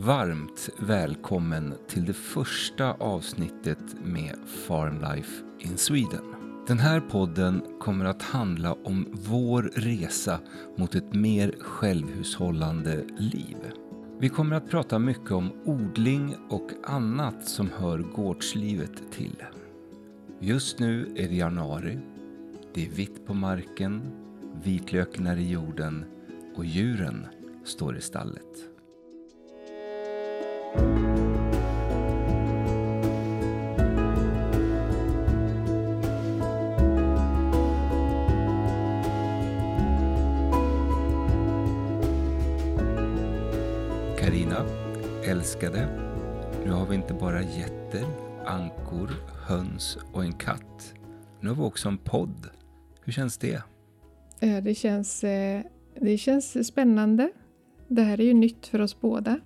Varmt välkommen till det första avsnittet med Farmlife in Sweden. Den här podden kommer att handla om vår resa mot ett mer självhushållande liv. Vi kommer att prata mycket om odling och annat som hör gårdslivet till. Just nu är det januari. Det är vitt på marken, vitlöken är i jorden och djuren står i stallet. Karina, älskade, nu har vi inte bara getter, ankor, höns och en katt. Nu har vi också en podd. Hur känns det? Eh, det känns, eh, det känns spännande. Det här är ju nytt för oss båda.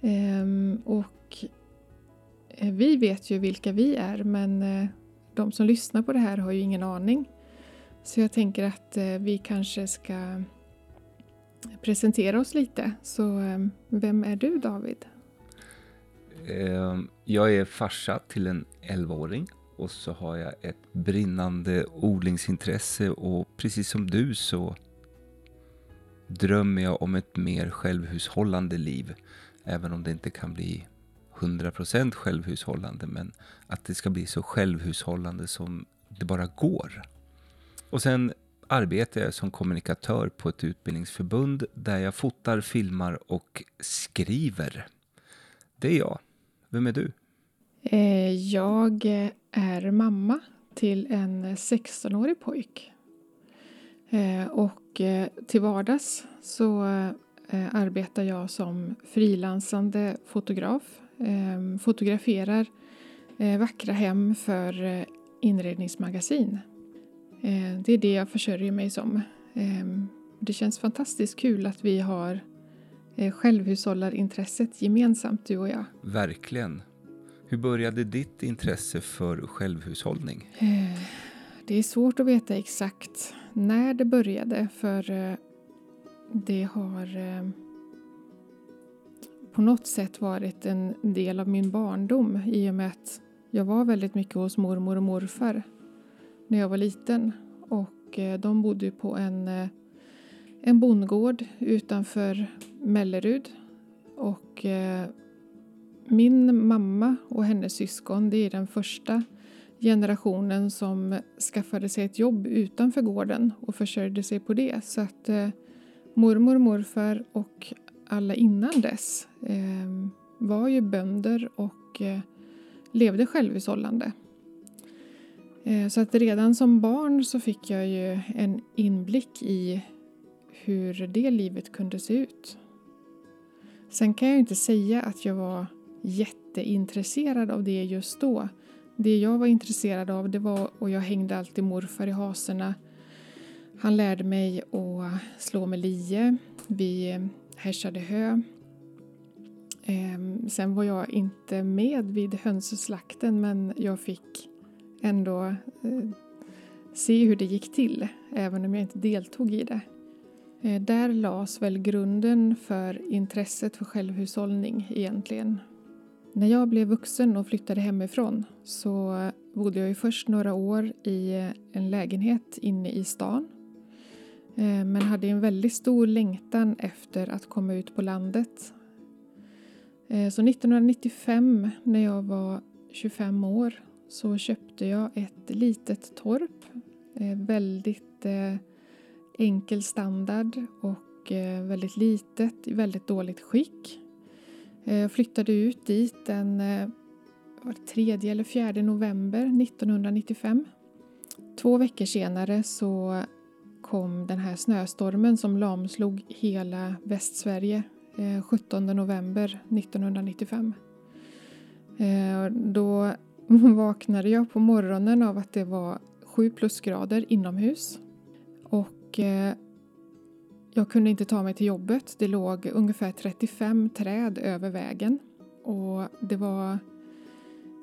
Ehm, och eh, vi vet ju vilka vi är men de som lyssnar på det här har ju ingen aning. Så jag tänker att vi kanske ska presentera oss lite. Så ehm, vem är du David? Ehm, jag är farsa till en 11-åring och så har jag ett brinnande odlingsintresse och precis som du så drömmer jag om ett mer självhushållande liv. Även om det inte kan bli 100% självhushållande men att det ska bli så självhushållande som det bara går. Och sen arbetar jag som kommunikatör på ett utbildningsförbund där jag fotar, filmar och skriver. Det är jag. Vem är du? Eh, jag är mamma till en 16-årig pojk. Eh, och eh, till vardags så arbetar jag som frilansande fotograf. Ehm, fotograferar vackra hem för inredningsmagasin. Det är det jag försörjer mig som. Det känns fantastiskt kul att vi har självhushållarintresset gemensamt, du och jag. Verkligen. Hur började ditt intresse för självhushållning? Eh, det är svårt att veta exakt när det började för eh, det har eh, på något sätt varit en del av min barndom i och med att jag var väldigt mycket hos mormor och morfar när jag var liten. Och eh, de bodde på en, eh, en bondgård utanför Mellerud. Och eh, min mamma och hennes syskon det är den första generationen som skaffade sig ett jobb utanför gården och försörjde sig på det. Så att eh, mormor och morfar och alla innan dess eh, var ju bönder och eh, levde självhushållande. Eh, så att redan som barn så fick jag ju en inblick i hur det livet kunde se ut. Sen kan jag inte säga att jag var jätteintresserad av det just då. Det jag var intresserad av det var, och jag hängde alltid morfar i haserna. Han lärde mig att slå med lie. Vi eh, härsade hö. Ehm, sen var jag inte med vid hönsslakten men jag fick ändå eh, se hur det gick till även om jag inte deltog i det. Eh, där lades väl grunden för intresset för självhushållning egentligen. När jag blev vuxen och flyttade hemifrån så bodde jag ju först några år i eh, en lägenhet inne i stan. Eh, men hade en väldigt stor längtan efter att komma ut på landet. Eh, så 1995 när jag var 25 år så köpte jag ett litet torp. Eh, väldigt eh, enkel standard och eh, väldigt litet, i väldigt dåligt skick. Jag flyttade ut dit den 3 eller 4 november 1995. Två veckor senare så kom den här snöstormen som lamslog hela Västsverige 17 november 1995. Då vaknade jag på morgonen av att det var 7 plusgrader inomhus. Och eh, jag kunde inte ta mig till jobbet. Det låg ungefär 35 träd över vägen. Och det var...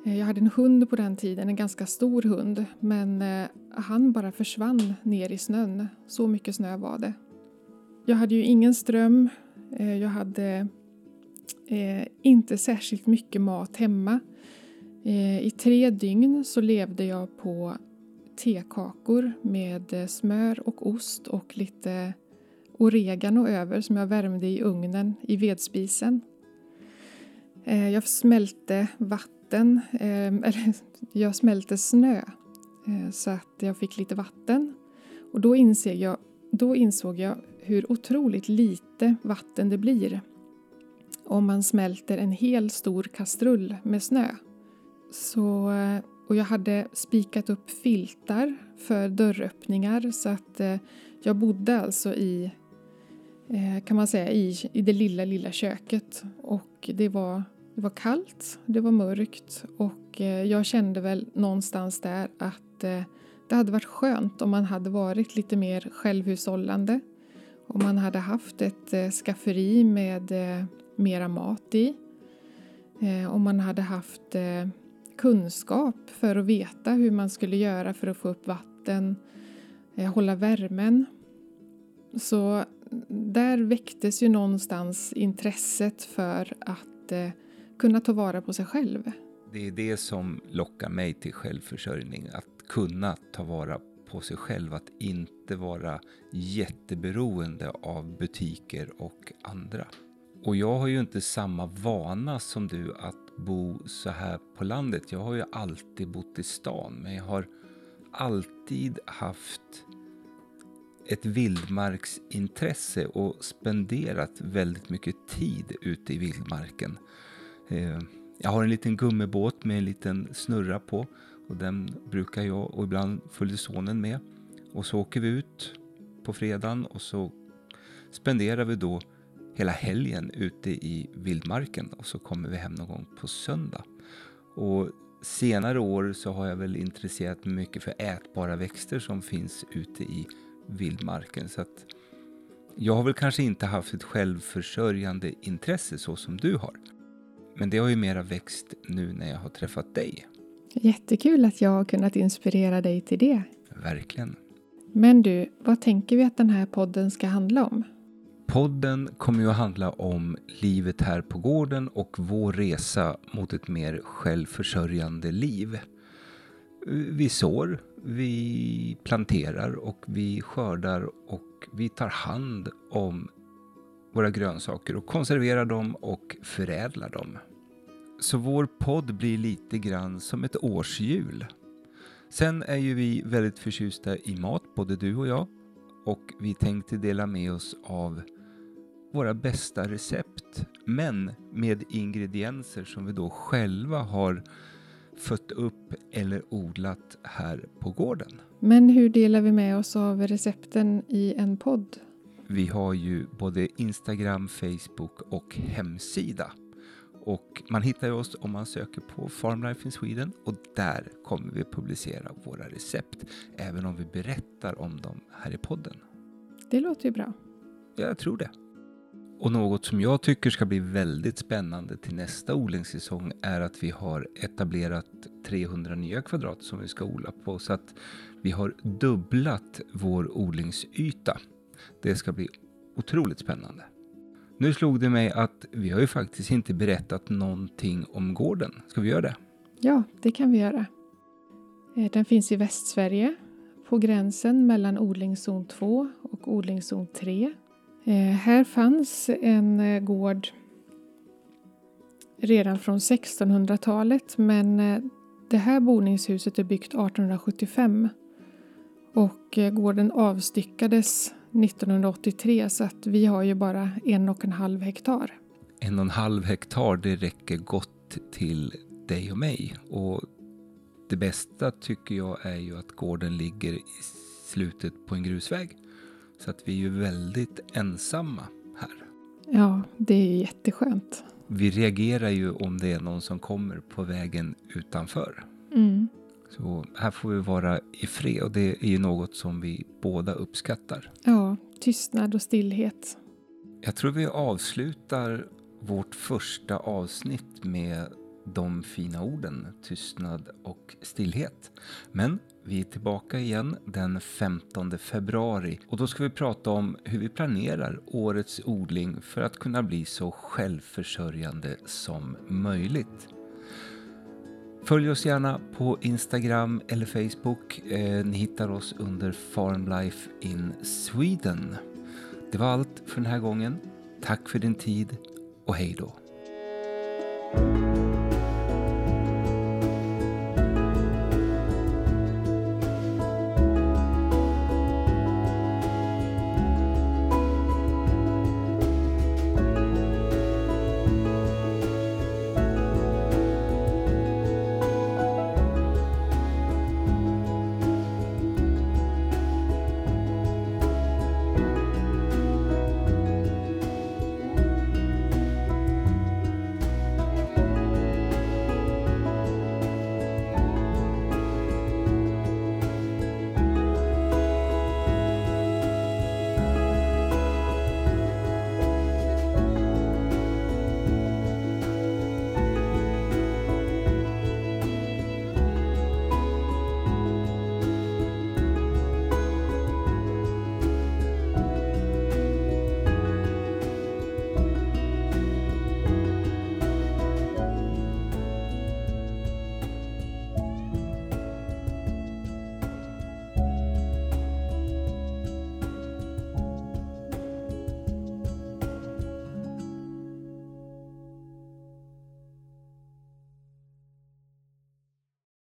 Eh, jag hade en hund på den tiden, en ganska stor hund, men eh, han bara försvann ner i snön. Så mycket snö var det. Jag hade ju ingen ström. Jag hade inte särskilt mycket mat hemma. Eh, I tre dygn så levde jag på tekakor med eh, smör och ost och lite oregano över som jag värmde i ugnen i vedspisen. Eh, jag smälte vatten, eller jag smälte snö så att jag fick lite vatten. Och då insåg, jag, då insåg jag hur otroligt lite vatten det blir om man smälter en hel stor kastrull med snö. Så, och jag hade spikat upp filtar för dörröppningar så att eh, jag bodde alltså i Eh, kan man säga, i, i det lilla, lilla köket. Och det var, det var kallt, det var mörkt och eh, jag kände väl någonstans där att eh, det hade varit skönt om man hade varit lite mer självhushållande. Om man hade haft ett eh, skafferi med eh, mera mat i. Om man hade haft kunskap för att veta hur man skulle göra för att få upp vatten, eh, hålla värmen. Så där väcktes ju någonstans intresset för att eh, kunna ta vara på sig själv. Det är det som lockar mig till självförsörjning, att kunna ta vara på sig själv, att inte vara jätteberoende av butiker och andra. Och jag har ju inte samma vana som du att bo så här på landet. Jag har ju alltid bott i stan, men jag har alltid haft ett vildmarksintresse och spenderat väldigt mycket tid ute i vildmarken. Eh, jag har en liten gummibåt med en liten snurra på och den brukar jag och ibland följer sonen med. Och så åker vi ut på fredagen och så spenderar vi då hela helgen ute i vildmarken och så kommer vi hem någon gång på söndag. Och senare år så har jag väl intresserat mig mycket för ätbara växter som finns ute i vildmarken. Så att jag har väl kanske inte haft ett självförsörjande intresse så som du har. Men det har ju mera växt nu när jag har träffat dig. Jättekul att jag har kunnat inspirera dig till det. Verkligen. Men du, vad tänker vi att den här podden ska handla om? Podden kommer ju att handla om livet här på gården och vår resa mot ett mer självförsörjande liv. Vi sår, vi planterar och vi skördar och vi tar hand om våra grönsaker och konserverar dem och förädlar dem. Så vår podd blir lite grann som ett årshjul. Sen är ju vi väldigt förtjusta i mat, både du och jag. Och vi tänkte dela med oss av våra bästa recept, men med ingredienser som vi då själva har fött upp eller odlat här på gården. Men hur delar vi med oss av recepten i en podd? Vi har ju både Instagram, Facebook och hemsida. Och man hittar oss om man söker på Farmlife in Sweden och där kommer vi publicera våra recept, även om vi berättar om dem här i podden. Det låter ju bra. Jag tror det. Och något som jag tycker ska bli väldigt spännande till nästa odlingssäsong är att vi har etablerat 300 nya kvadrat som vi ska odla på så att vi har dubblat vår odlingsyta. Det ska bli otroligt spännande. Nu slog det mig att vi har ju faktiskt inte berättat någonting om gården. Ska vi göra det? Ja, det kan vi göra. Eh, den finns i Västsverige på gränsen mellan odlingszon 2 och odlingszon 3 Eh, här fanns en eh, gård redan från 1600-talet men eh, det här boningshuset är byggt 1875 och eh, gården avstyckades 1983 så att vi har ju bara en och en halv hektar. En och en halv hektar det räcker gott till dig och mig och det bästa tycker jag är ju att gården ligger i slutet på en grusväg. Så att vi är ju väldigt ensamma här. Ja, det är ju jätteskönt. Vi reagerar ju om det är någon som kommer på vägen utanför. Mm. Så här får vi vara i fred och det är ju något som vi båda uppskattar. Ja, tystnad och stillhet. Jag tror vi avslutar vårt första avsnitt med de fina orden tystnad och stillhet. Men vi är tillbaka igen den 15 februari och då ska vi prata om hur vi planerar årets odling för att kunna bli så självförsörjande som möjligt. Följ oss gärna på Instagram eller Facebook. Eh, ni hittar oss under Farmlife in Sweden. Det var allt för den här gången. Tack för din tid och hej då.